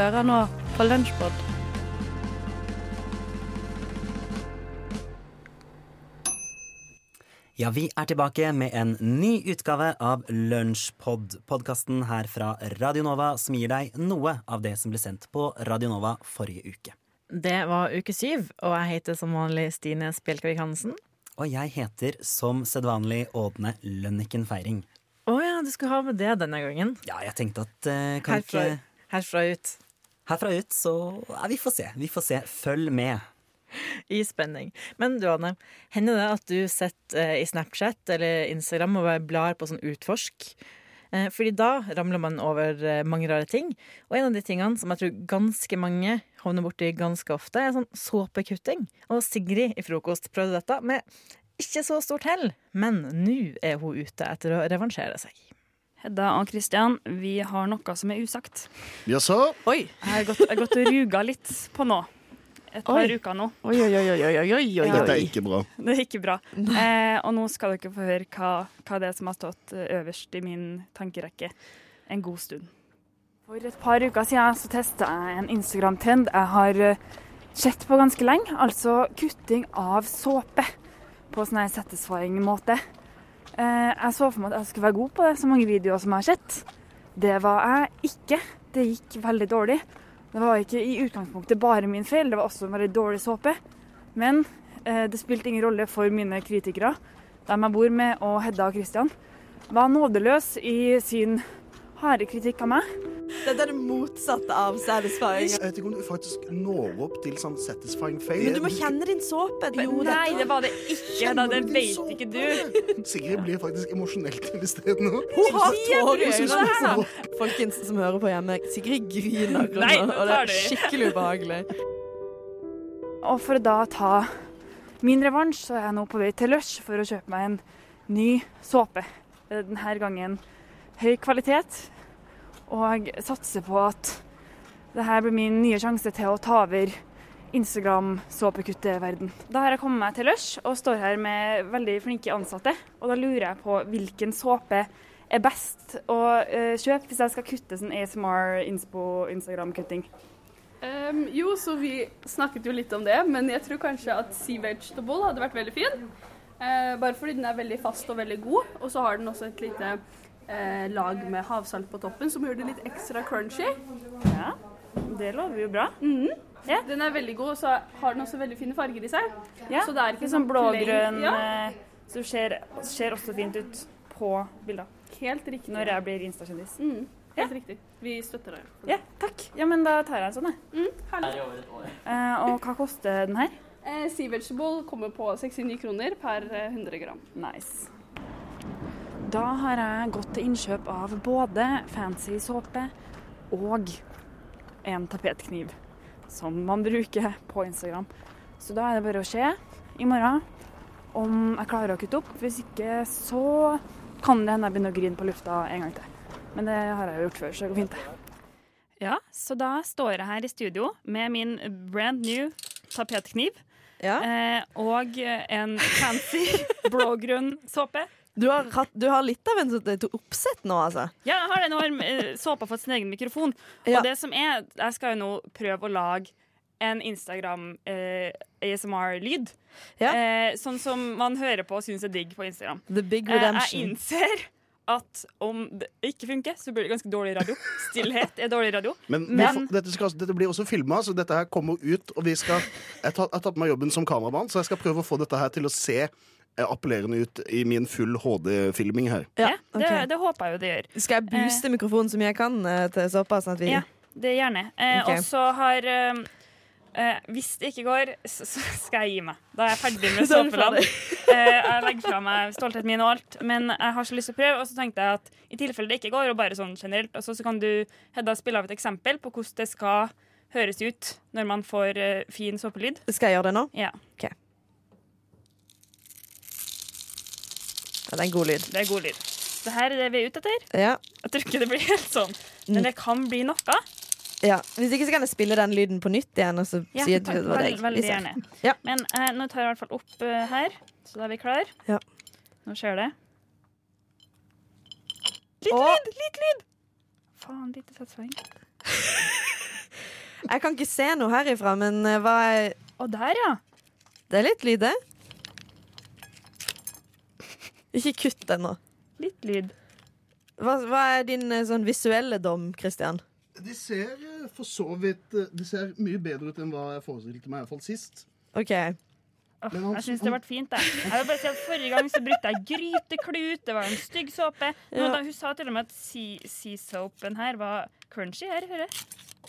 Hører nå på Lunsjpod. Ja, vi er tilbake med en ny utgave av Lunsjpod, podkasten her fra Radionova som gir deg noe av det som ble sendt på Radionova forrige uke. Det var uke syv, og jeg heter som vanlig Stine Spjelkavik Hansen. Og jeg heter som sedvanlig Ådne Lønniken Feiring. Å ja, du skulle ha med det denne gangen. Ja, jeg tenkte at uh, kan Herfra, ikke herfra ut. Herfra ut, så ja, vi får se. Vi får se. Følg med. I spenning. Men du, Anne, hender det at du sitter eh, i Snapchat eller Instagram og bare blar på sånn utforsk? Eh, fordi da ramler man over eh, mange rare ting. Og en av de tingene som jeg tror ganske mange havner borti ganske ofte, er sånn såpekutting. Og Sigrid i Frokost prøvde dette med ikke så stort hell, men nå er hun ute etter å revansjere seg. Hedda og Kristian, vi har noe som er usagt. Jaså? Oi! Jeg har gått, jeg har gått og ruga litt på nå. Et par Oi. uker nå. Oi, oi, oi, oi, oi, oi, oi. Dette er ikke bra. Det er ikke bra. Eh, og nå skal dere få høre hva, hva det er som har stått eh, øverst i min tankerekke en god stund. For et par uker siden så testa jeg en Instagram-trend jeg har eh, sett på ganske lenge. Altså kutting av såpe på sånn satisfying måte. Eh, jeg så for meg at jeg skulle være god på det, så mange videoer som jeg har sett. Det var jeg ikke. Det gikk veldig dårlig. Det var ikke i utgangspunktet bare min feil, det var også en veldig dårlig såpe. Men eh, det spilte ingen rolle for mine kritikere, dem jeg bor med, og Hedda og Christian, var nådeløs i sin harde kritikk av meg. Dette er det motsatte av satisfying. Jeg vet ikke om du faktisk når opp til sånn satisfying fail. Men du må kjenne din såpe. Jo, Nei, det var det ikke. Da, det vet ikke du. Sigrid blir faktisk emosjonelt til stede nå. Hun har tårer er Folkens som hører på hjemme, Sigrid griner akkurat nå, og det er skikkelig ubehagelig. Og for å da ta min revansj, så er jeg nå på vei til Lush for å kjøpe meg en ny såpe. Denne gangen høy kvalitet, og satser på at det her blir min nye sjanse til å ta over Instagram-såpekutteverden. Da har jeg kommet meg til Lush og står her med veldig flinke ansatte. Og da lurer jeg på hvilken såpe er best å eh, kjøpe hvis jeg skal kutte sånn ASMR inspo Instagram-kutting. Um, jo, så vi snakket jo litt om det, men jeg tror kanskje at Sea Vegetable hadde vært veldig fin. Uh, bare fordi den er veldig fast og veldig god, og så har den også et lite eh, lag med havsalt på toppen som gjør det litt ekstra crunchy. Ja, det lover jo bra. Mhm. Ja. Den er veldig god, og så har den også veldig fine farger i seg. Ja, Så det er ikke sånn blågrønn, Ja, eh, som ser, ser også fint ut på bilda. helt riktig. Når jeg blir Insta-kjendis. Mm. helt riktig. Vi støtter deg. Ja, takk. Ja, men da tar jeg en sånn, jeg. Mm. Eh, og hva koster den her? Eh, sea Vegetable kommer på 69 kroner per eh, 100 gram. Nice. Da har jeg gått til innkjøp av både fancy såpe og en tapetkniv, som man bruker på Instagram. Så da er det bare å se i morgen om jeg klarer å kutte opp. Hvis ikke så kan det hende jeg begynner å grine på lufta en gang til. Men det har jeg jo gjort før, så det går fint. det. Ja, så da står jeg her i studio med min brand new tapetkniv Ja. eh, og en fancy blågrønn såpe. Du, har hatt, du har litt av en sånn et oppsett nå, altså. Ja, jeg har det. nå har eh, såpa fått sin egen mikrofon. Ja. Og det som er, jeg skal jo nå prøve å lage en Instagram eh, ASMR-lyd. Ja. Eh, sånn som man hører på og syns er digg på Instagram. The Big Eh, jeg innser at om det ikke funker, så blir det ganske dårlig radio. Stillhet er dårlig radio. Men, Men- får- dette, skal, dette blir også filma, så dette her kommer ut. Og vi skal, jeg har tatt på meg jobben som kameramann, så jeg skal prøve å få dette her til å se appellerende ut i min full HD-filming her. Ja, det, det håper jeg jo det gjør. Skal jeg booste mikrofonen så mye jeg kan eh, til såpass? Sånn at vi Ja, det gjerne. Eh, Ok. Og så har eh, eh, Hvis det ikke går, så, så skal jeg gi meg. Da er jeg ferdig med er såpeland. eh, jeg legger fra meg stoltheten min og alt, men jeg har så lyst til å prøve. Og så tenkte jeg at i tilfelle det ikke går, og bare sånn generelt, og så, så kan du Hedda spille av et eksempel på hvordan det skal høres ut når man får eh, fin såpelyd. Skal jeg gjøre det nå? Ja, Ja, det er en god lyd. det er god lyd. Det her er det vi er ute etter. Ja. Jeg tror ikke det blir helt sånn, men det kan bli noe. ja. Hvis ikke så kan jeg spille den lyden på nytt igjen, og så Ja, si at det var deg. veldig gjerne. Ja. Men eh, nå tar jeg i hvert fall opp uh, her, så da er vi klar. Ja. Nå skjer det. Litt og... lyd! Litt lyd! Faen, lite satsing. Jeg kan ikke se noe herifra, men eh, hva er Å, der, ja. Det er litt lyd, det. Ikke kutt ennå. Litt lyd. Hva, hva er din eh, sånn visuelle dom, Christian? De ser eh, for så vidt eh, De ser mye bedre ut enn hva jeg forestilte meg, i hvert fall sist. OK. Åh, han- jeg syns det ble fint. Jeg. jeg vil bare si at Forrige gang så brukte jeg gryteklut. Det var en stygg såpe. Nå, Ja. da, hun sa til og med at sea- sea-soapen her var crunchy. Her, hører jeg.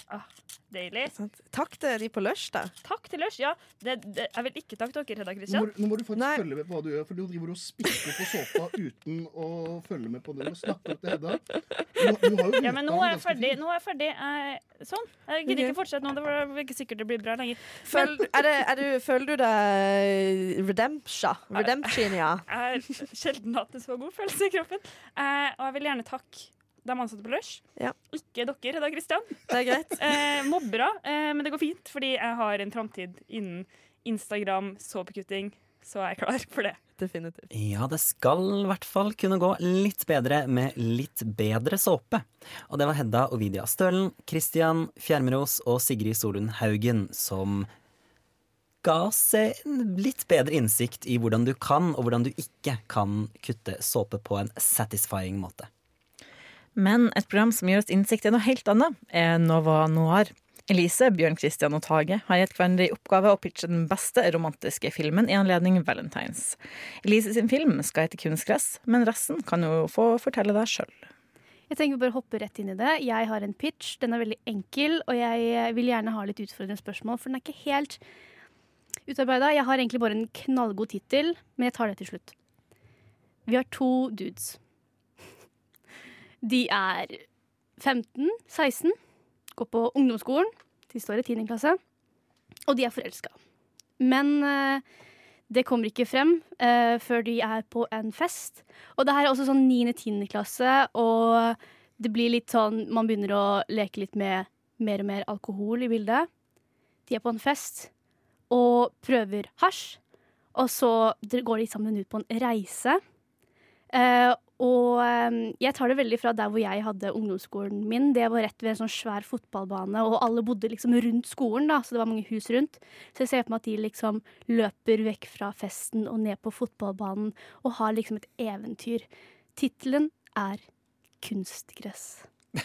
Ah, deilig. Takk til de på Lush, da. Takk til Lush. Ja, det, det, jeg vil ikke takke dere, Hedda Nå Christian. du- nå må du faktisk Nei. følge med på hva du gjør, for du driver og spikker på såpa uten å følge med på det. Du snakker til Hedda. Du, du har jo Ja, men nå er jeg ferdig. Nå er jeg ferdig. Eh, sånn. Jeg gidder ikke fortsette nå. Det var ikke sikkert det blir bra lenger. Føl, er det, er du, føler du deg redemptia? Redemption, ja. Jeg har sjelden hatt en så god følelse i kroppen. Eh, og jeg vil gjerne takke de ansatte på Lush. Ja. Ikke dere, da, Christian. Det er greit. Eh, mobbere, eh, men det går fint, fordi jeg har en framtid innen Instagram, såpekutting, så er jeg klar for det. Definitivt. Ja, det skal i hvert fall kunne gå litt bedre med litt bedre såpe. Og det var Hedda Ovidia Stølen, Christian Fjermeros og Sigrid Solund Haugen som ga oss en litt bedre innsikt i hvordan du kan og hvordan du ikke kan kutte såpe på en satisfying måte. Men et program som gir oss innsikt i noe helt annet, er Nova Noir. Elise, Bjørn Christian og Tage har gitt hverandre i oppgave å pitche den beste romantiske filmen i anledning Valentines. Elise sin film skal hete Kunstgress, men resten kan du få fortelle deg sjøl. Jeg tenker vi bare hopper rett inn i det. Jeg har en pitch. Den er veldig enkel, og jeg vil gjerne ha litt utfordrende spørsmål, for den er ikke helt utarbeida. Jeg har egentlig bare en knallgod tittel, men jeg tar det til slutt. Vi har to dudes. De er 15-16, går på ungdomsskolen. De står i 10. klasse, og de er forelska. Men eh, det kommer ikke frem eh, før de er på en fest. Og det her er også sånn 9.-10. klasse, og det blir litt sånn Man begynner å leke litt med mer og mer alkohol i bildet. De er på en fest og prøver hasj, og så går de sammen ut på en reise. Eh, og eh, jeg tar det veldig fra der hvor jeg hadde ungdomsskolen min. Det var rett ved en sånn svær fotballbane, og alle bodde liksom rundt skolen, da, så det var mange hus rundt. Så jeg ser for meg at de liksom løper vekk fra festen og ned på fotballbanen og har liksom et eventyr. Tittelen er Kunstgress.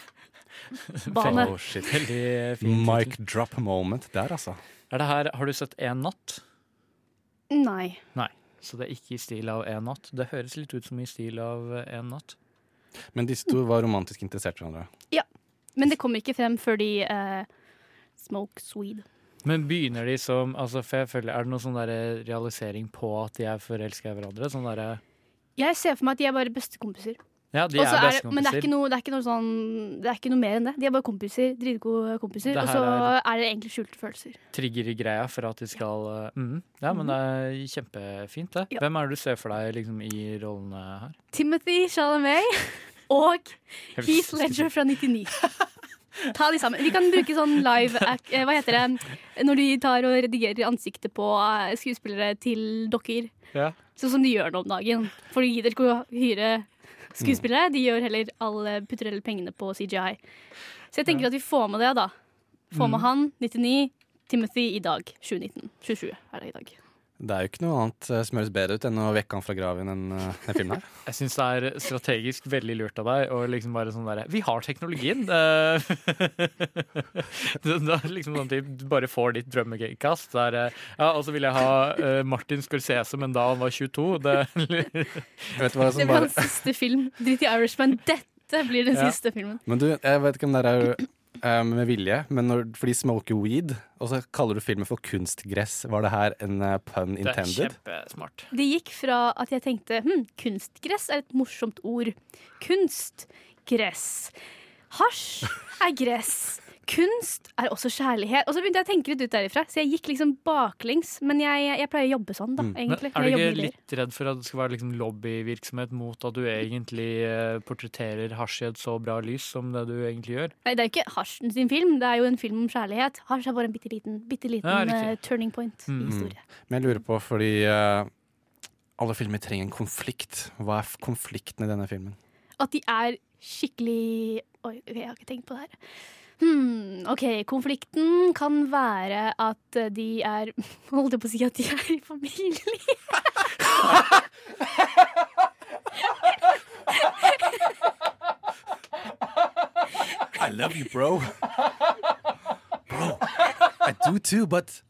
Bane. Oh, shit. Veldig fin Mic drop moment der, altså. Er det her, har du sett En natt? Nei. Nei. Så det er ikke i stil av En natt. Det høres litt ut som i stil av eh, En natt. Men disse to var romantisk interessert i hverandre. Men det kommer ikke frem før de eh, smoke weed. Men begynner de som altså, for jeg føler, Er det noen sånn der realisering på at de er forelska i hverandre? Sånn der, Jeg ser for meg at de er bare bestekompiser. Ja, de er er men det er, ikke noe, det, er ikke noe sånn, det er ikke noe mer enn det. De er bare kompiser. Dritgode kompiser. Og så er- er det egentlig skjulte følelser. Trigger i greia for at de skal Ja, mm, Ja, men det er kjempefint, det. Ja. Hvem er det du ser for deg liksom, i rollene her? Timothy Chalamet og Heath Ledger fra 99. Ta de sammen. Vi kan bruke sånn live eh, Hva heter det når de tar og redigerer ansiktet på eh, skuespillere til dokker. Ja. Sånn som de gjør nå om dagen. For de gidder ikke å hyre skuespillere. De gjør heller alle, putter heller pengene på CGI. Så jeg tenker at vi får med det, da. Får med Mm. han, 99. Timothy i dag, 2019. 27 er det i dag. Det er jo ikke noe annet eh, som høres bedre ut enn å vekke han fra graven enn uh, den filmen her. Jeg syns det er strategisk veldig lurt av deg å liksom bare sånn derre Vi har teknologien! Er liksom sånn at du bare får ditt drømmekast. Eh, ja, og så vil jeg ha eh, Martin Scorsese, men da han var 22. Det, Vet du hva Det bare... hans siste film. Drit i Irishman. Dette blir den Ja. siste filmen. Men du, jeg vet ikke om det er eh, med vilje, men når, for de smoker weed, og så kaller du filmen for kunstgress. Var det her en uh, pun det er kjempesmart. Det gikk fra at jeg tenkte hm, kunstgress er et morsomt ord. Kunstgress. Hasj er gress. Kunst er også kjærlighet. Og så begynte jeg å tenke litt ut derifra, så jeg gikk liksom baklengs. Men jeg, jeg pleier å jobbe sånn, da, Mm. Men er du ikke litt redd for at det skal være liksom lobbyvirksomhet mot at du egentlig eh, portretterer hasj i et så bra lys som det du egentlig gjør? Nei, det er jo ikke Hasjen sin film, det er jo en film om kjærlighet. Hasj er bare en bitte liten, bitte liten Ja, eh, turning point Mm. i historie. Men jeg lurer på, fordi uh, alle filmer trenger en konflikt. Hva er konflikten i denne filmen? At de er skikkelig Oi, jeg har ikke tenkt på det her. Hmm, OK, konflikten kan være at de er Holdt jeg på å si at de er i familie? I love you, bro. Bro, I do too, but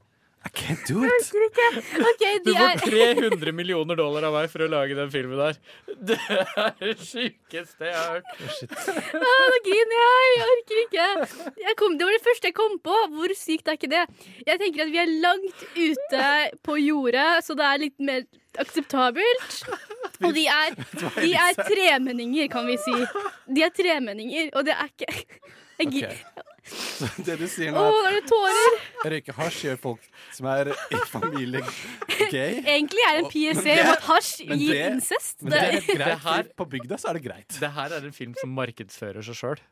I can't do it. OK, Du de får er 300 millioner dollar av meg for å lage den filmen der. Det er det sjukeste jeg har hørt. Å, Nå griner jeg! Jeg orker ikke. Jeg kom, det var det første jeg kom på. Hvor sykt er ikke det? Jeg tenker at vi er langt ute på jordet, så det er litt mer akseptabelt. Og de er, de er tremenninger, kan vi si. De er tremenninger, og det er ikke jeg, gir- Ok. Så det du sier Å, nå, er det tårer! er at røyke hasj gjør folk som er i familie gay? Egentlig er det en det- om at hasj gir det- incest. Men det er greit. Det her- På bygda så er det greit. Det her er en film som markedsfører seg sjøl.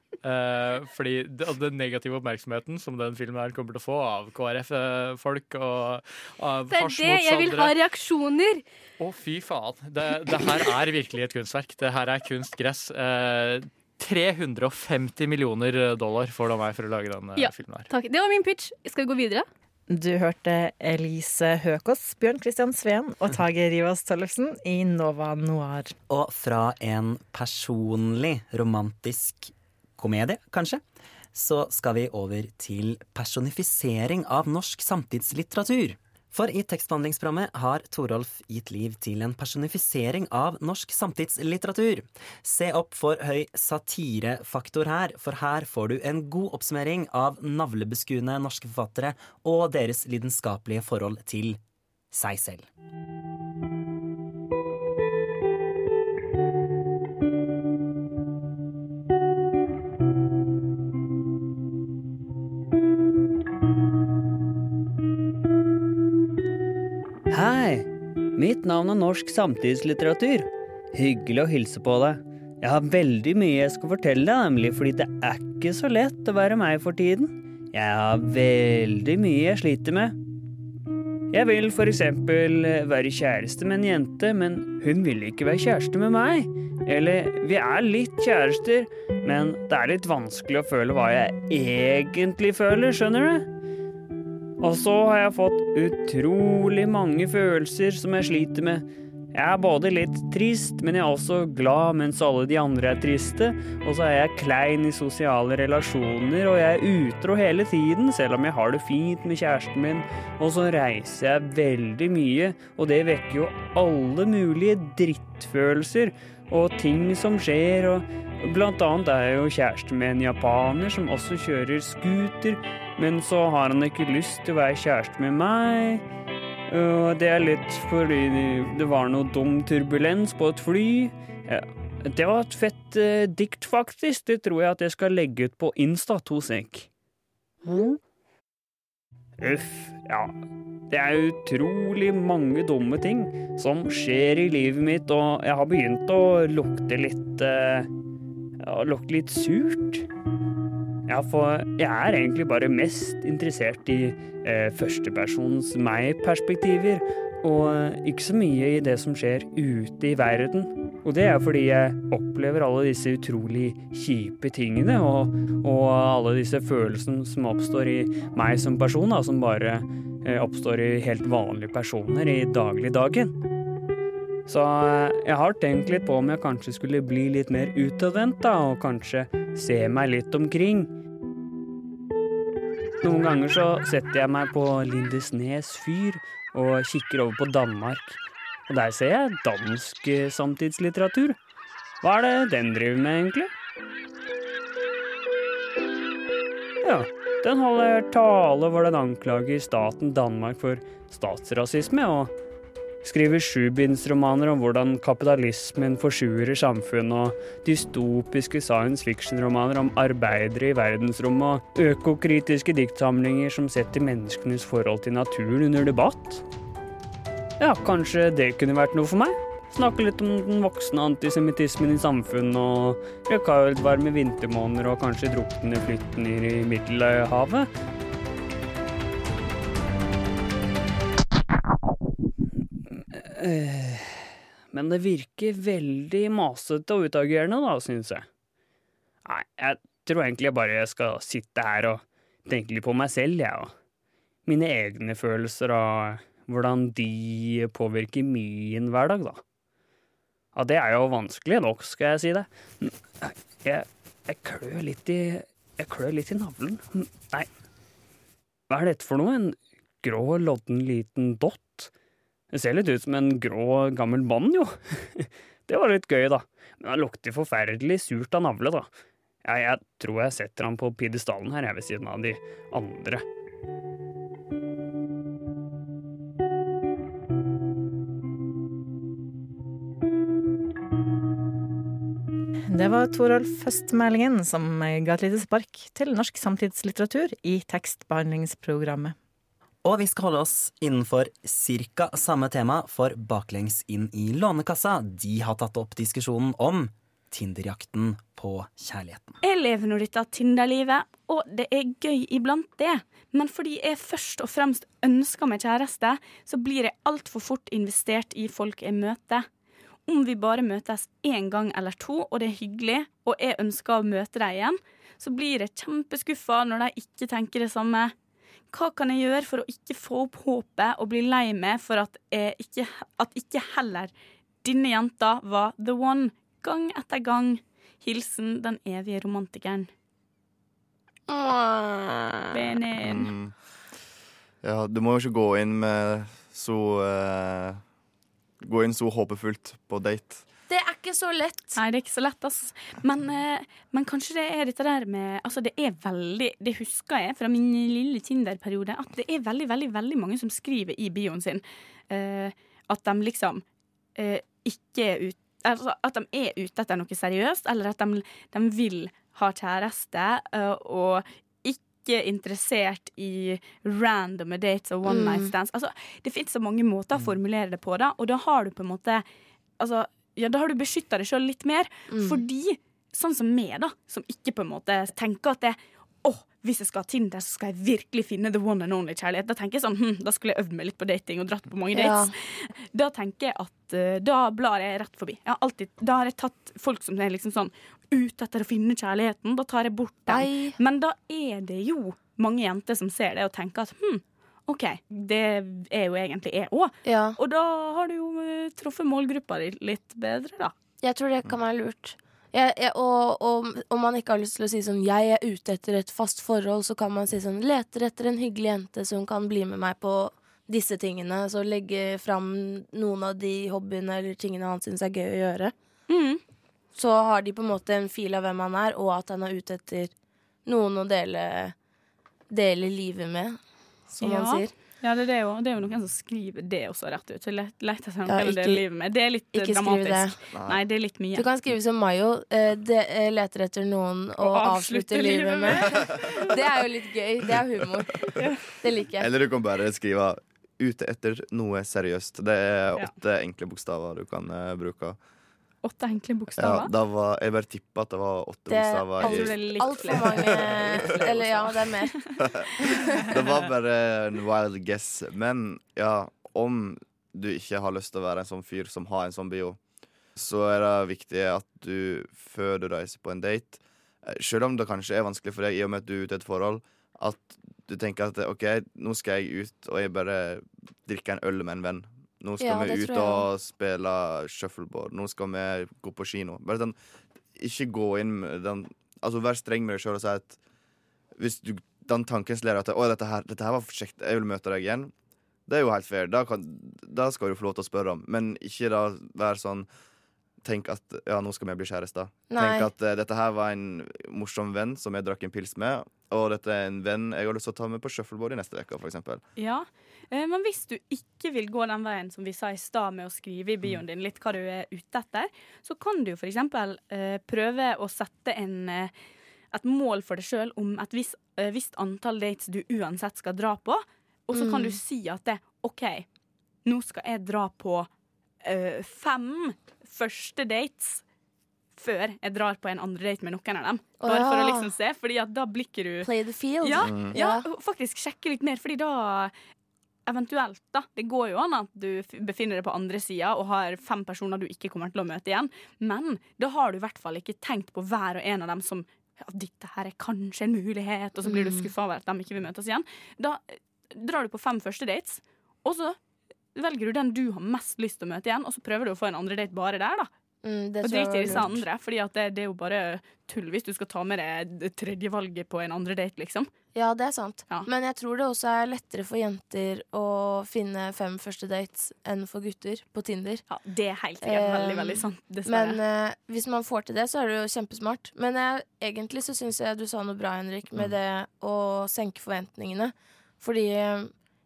fordi det, altså, den negative oppmerksomheten som den filmen her kommer til å få av KrF-folk og av Det er det jeg vil ha reaksjoner. Å, fy faen. Det, det her er virkelig et kunstverk. Det her er kunstgress. Eh, 350 millioner dollar får du av meg for å lage den eh, Ja. filmen her. Takk. Det var min pitch. Skal vi gå videre? Du hørte Elise Høkås, Bjørn Christian Sveen og Tage Rivas Tollefsen i Nova Noir. Og fra en personlig romantisk komedie, kanskje, så skal vi over til personifisering av norsk samtidslitteratur. For i tekstbehandlingsprogrammet har Torolf gitt liv til en personifisering av norsk samtidslitteratur. Se opp for høy satirefaktor her, for her får du en god oppsummering av navlebeskuende norske forfattere og deres lidenskapelige forhold til seg selv. Mitt navn er Norsk samtidslitteratur. Hyggelig å hilse på deg. Jeg har veldig mye jeg skal fortelle deg, nemlig fordi det er ikke så lett å være meg for tiden. Jeg har veldig mye jeg sliter med. Jeg vil for eksempel være kjæreste med en jente, men hun vil ikke være kjæreste med meg. Eller vi er litt kjærester, men det er litt vanskelig å føle hva jeg egentlig føler, skjønner du? Og så har jeg fått utrolig mange følelser som jeg sliter med. Jeg er både litt trist, men jeg er også glad mens alle de andre er triste. Og så er jeg klein i sosiale relasjoner, og jeg er utro hele tiden, selv om jeg har det fint med kjæresten min. Og så reiser jeg veldig mye, og det vekker jo alle mulige drittfølelser og ting som skjer, og blant annet er jeg jo kjæreste med en japaner som også kjører scooter, men så har han ikke lyst til å være kjæreste med meg. Og det er litt fordi det var noe dum turbulens på et fly. Ja, det var et fett eh, dikt, faktisk. Det tror jeg at jeg skal legge ut på Insta to sek. Uff, ja. Det er utrolig mange dumme ting som skjer i livet mitt, og jeg har begynt å lukte litt eh, ja, Lukte litt surt. Ja, for jeg er egentlig bare mest interessert i eh, førstepersons meg-perspektiver, og eh, ikke så mye i det som skjer ute i verden. Og det er fordi jeg opplever alle disse utrolig kjipe tingene, og, og alle disse følelsene som oppstår i meg som person, da, som bare eh, oppstår i helt vanlige personer i dagligdagen. Så eh, jeg har tenkt litt på om jeg kanskje skulle bli litt mer utadvendt, da, og kanskje se meg litt omkring. Noen ganger så setter jeg meg på Lindesnes fyr og kikker over på Danmark. Og der ser jeg dansk eh, samtidslitteratur. Hva er det den driver med, egentlig? Ja, den holder tale hvor den anklager staten Danmark for statsrasisme, og skriver sjubindsromaner om hvordan kapitalismen forsurer samfunn, og dystopiske science fiction-romaner om arbeidere i verdensrommet, og økokritiske diktsamlinger som setter menneskenes forhold til naturen under debatt. Ja, kanskje det kunne vært noe for meg? Snakke litt om den voksende antisemittismen i samfunnet, og rekordvarme vintermåneder, og kanskje druknende flyktninger i Middelhavet. Men det virker veldig masete og utagerende, da, syns jeg. Nei, jeg tror egentlig jeg bare skal sitte her og tenke litt på meg selv, jeg, og mine egne følelser og hvordan de påvirker min hverdag, da. Ja, det er jo vanskelig nok, skal jeg si det. Jeg, jeg klør litt i Jeg klør litt i navlen. Nei, hva er dette for noe? En grå, lodden liten dott? Det ser litt ut som en grå, gammel mann, jo. Det var litt gøy, da. Men han lukter forferdelig surt av navle, da. Ja, jeg tror jeg setter han på pidestallen her, jeg, ved siden av de andre. Det var Torolf Høstmælingen som ga et lite spark til norsk samtidslitteratur i tekstbehandlingsprogrammet. Og vi skal holde oss innenfor cirka samme tema, for Baklengs inn i Lånekassa de har tatt opp diskusjonen om Tinderjakten på kjærligheten. Jeg lever nå dette Tinder-livet, og det er gøy iblant det. Men fordi jeg først og fremst ønsker meg kjæreste, så blir jeg altfor fort investert i folk jeg møter. Om vi bare møtes én gang eller to, og det er hyggelig, og jeg ønsker å møte dem igjen, så blir jeg kjempeskuffa når de ikke tenker det samme. Hva kan jeg gjøre for å ikke få opp håpet og bli lei meg for at, jeg ikke, at ikke heller denne jenta var the one, gang etter gang? Hilsen den evige romantikeren. Benin. Mm. Ja, du må jo ikke gå inn med så uh, Gå inn så håpefullt på date. Ikke så lett. Nei, det er ikke så lett, ass. Men, eh, men kanskje det er dette der med Altså, det er veldig Det husker jeg fra min lille Tinder-periode, at det er veldig, veldig, veldig mange som skriver i bioen sin eh, at de liksom eh, ikke er ute Altså at de er ute etter noe seriøst, eller at de, de vil ha kjæreste og ikke interessert i randomme dates og one Mm. night stands. Altså, det fins så mange måter å formulere det på, da, og da har du på en måte Altså, ja, da har du beskytta deg sjøl litt mer. Mm. Fordi, sånn som meg, da, som ikke på en måte tenker at det Åh, hvis jeg skal ha Tinder, så skal jeg virkelig finne the one and only kjærlighet. Da tenker jeg sånn, hm, da skulle jeg øvd meg litt på dating og dratt på mange Ja. dates. Da tenker jeg at uh, da blar jeg rett forbi. Jeg har alltid, da har jeg tatt folk som er liksom sånn ute etter å finne kjærligheten. Da tar jeg bort dem. Men da er det jo mange jenter som ser det og tenker at hm, OK, det er jo egentlig jeg òg. Og da har du jo eh, truffet målgruppa di litt bedre, da. Jeg tror det kan være lurt. Jeg, jeg, og, og om man ikke har lyst til å si sånn 'jeg er ute etter et fast forhold', så kan man si sånn 'leter etter en hyggelig jente som kan bli med meg på disse tingene'. Så legge fram noen av de hobbyene eller tingene han syns er gøy å gjøre. Så har de på en måte en fil av hvem han er, og at han er ute etter noen å dele, dele livet med, som ja. man sier. Ja, det er, det, jo, det er jo noen som skriver det også rett ut. Let, let etter Ja, ikke- det, livet med. Det er litt eh, ikke dramatisk. det. Nei, det er litt mye. Du kan skrive som Mayo. eh, det, eh, leter etter noen å avslutte livet med. det er jo litt gøy. Det er humor. Det liker jeg. Eller du kan bare skrive 'ute etter noe seriøst'. Det er Ja. åtte enkle bokstaver du kan uh, bruke. Åtte enkle Ja, bokstaver. da var, jeg bare tippa at det var åtte Det er bokstaver. Jeg tror det er Altfor mange Eller ja, det er mer. Det var bare en wild guess. Men ja, om du ikke har lyst til å være en sånn fyr som har en sånn bio, så er det viktig at du før du reiser på en date eh, Selv om det kanskje er vanskelig for deg i og med at du er ute i et forhold, at du tenker at OK, nå skal jeg ut og jeg bare drikker en øl med en venn. Nå skal Ja, vi ut og spille shuffleboard. Nå skal vi gå på kino. Bare sånn, ikke gå inn med den Altså, vær streng med deg sjøl og si at hvis du, den tanken slår at Å, dette her, dette her var kjekt, jeg vil møte deg igjen. Det er jo helt fair. Da, kan, da skal du få lov til å spørre om. Men ikke da være sånn Tenk at ja, nå skal vi bli kjærester. Tenk at uh, dette her var en morsom venn som jeg drakk en pils med, og dette er en venn jeg har lyst til å ta med på shuffleboard i neste uke, eksempel. Ja, eh, men hvis du ikke vil gå den veien som vi sa i stad med å skrive i bioen din litt hva du er ute etter, så kan du for eksempel eh, prøve å sette en, eh, et mål for deg sjøl om et visst, eh, visst antall dates du uansett skal dra på, og så kan Mm. du si at det, OK, nå skal jeg dra på eh, fem første dates før jeg drar på en andre date med noen av dem. Oh, Bare for å liksom se, fordi at da blikker du Play the field. Ja, Mm. ja, faktisk sjekke litt mer, fordi da Eventuelt, da. Det går jo an at du befinner deg på andre sida og har fem personer du ikke kommer til å møte igjen, men da har du i hvert fall ikke tenkt på hver og en av dem som ja, dette her er kanskje en mulighet, og så blir du Mm. skuffa over at de ikke vil møtes igjen. Da drar du på fem første dates, og så velger du den du har mest lyst til å møte igjen, og så prøver du å få en andre date bare der, da. Mm, det og driter i disse andre, Fordi det, det er jo bare tull hvis du skal ta med deg det tredje valget på en andre date, liksom. Ja, det er sant. Men jeg tror det også er lettere for jenter å finne fem første dates enn for gutter på Tinder. Ja, Det er helt sikkert veldig, veldig sant, dessverre. Men eh, hvis man får til det, så er det jo kjempesmart. Men jeg, egentlig så syns jeg du sa noe bra, Henrik, med det å senke forventningene. Fordi eh,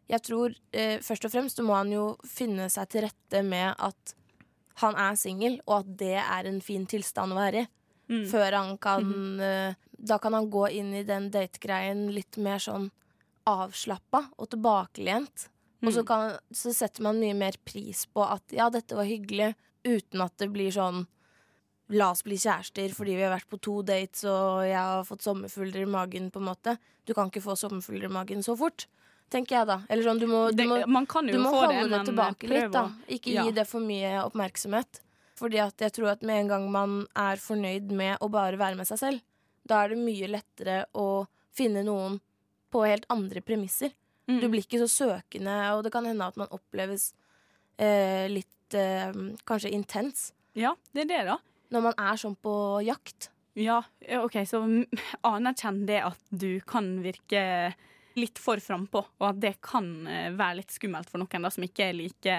jeg tror eh, først og fremst så må han jo finne seg til rette med at han er singel, og at det er en fin tilstand å være i. Mm. Før han kan eh, Da kan han gå inn i den dategreien litt mer sånn avslappa og tilbakelent. Og så, Mm. kan, så setter man mye mer pris på at ja, dette var hyggelig, uten at det blir sånn La oss bli kjærester fordi vi har vært på to dates og jeg har fått sommerfugler i magen. på en måte Du kan ikke få sommerfugler i magen så fort, tenker jeg da. Eller sånn, du må, du Det- må, man kan jo du må få holde det, det, tilbake litt. da Ikke Ja. gi det for mye oppmerksomhet. Fordi at jeg tror at med en gang man er fornøyd med å bare være med seg selv, da er det mye lettere å finne noen på helt andre premisser. Mm. Du blir ikke så søkende, og det kan hende at man oppleves eh, litt eh, kanskje intens. Ja, det er det, da. Når man er sånn på jakt. Ja, OK, så anerkjenn det at du kan virke litt for frampå, og at det kan eh, være litt skummelt for noen da, som ikke er like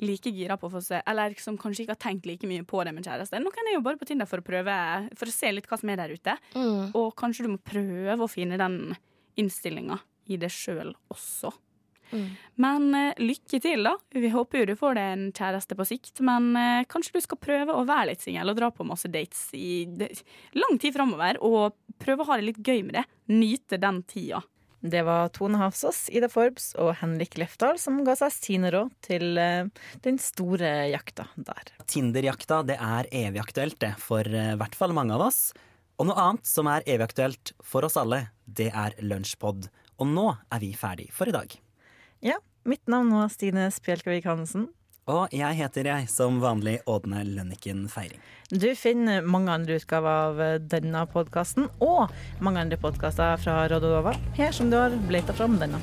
like gira på å få se Eller som kanskje ikke har tenkt like mye på det med kjæreste. Noen er jo bare på Tinder for å prøve For å se litt hva som er der ute. Mm. Og kanskje du må prøve å finne den innstillinga i deg sjøl også. Mm. Men uh, lykke til, da. Vi håper jo du får deg en kjæreste på sikt. Men uh, kanskje du skal prøve å være litt singel og dra på masse dates i lang tid framover. Og prøve å ha det litt gøy med det. Nyte den tida. Det var Tone Hafsås, Ida Forbes og Henrik Lefdal som ga seg sine råd til eh, den store jakta der. Tinder-jakta det er evig aktuelt det, for eh, i hvert fall mange av oss. Og noe annet som er evig aktuelt for oss alle, det er Lunsjpod. Og nå er vi ferdig for i dag. Ja, mitt navn var Stine Spjelkavik Hansen. Og jeg heter jeg som vanlig Ådne Lønniken Feiring. Du finner mange andre utgaver av denne podkasten og mange andre podkaster fra Rododova her som du har leita fram denne.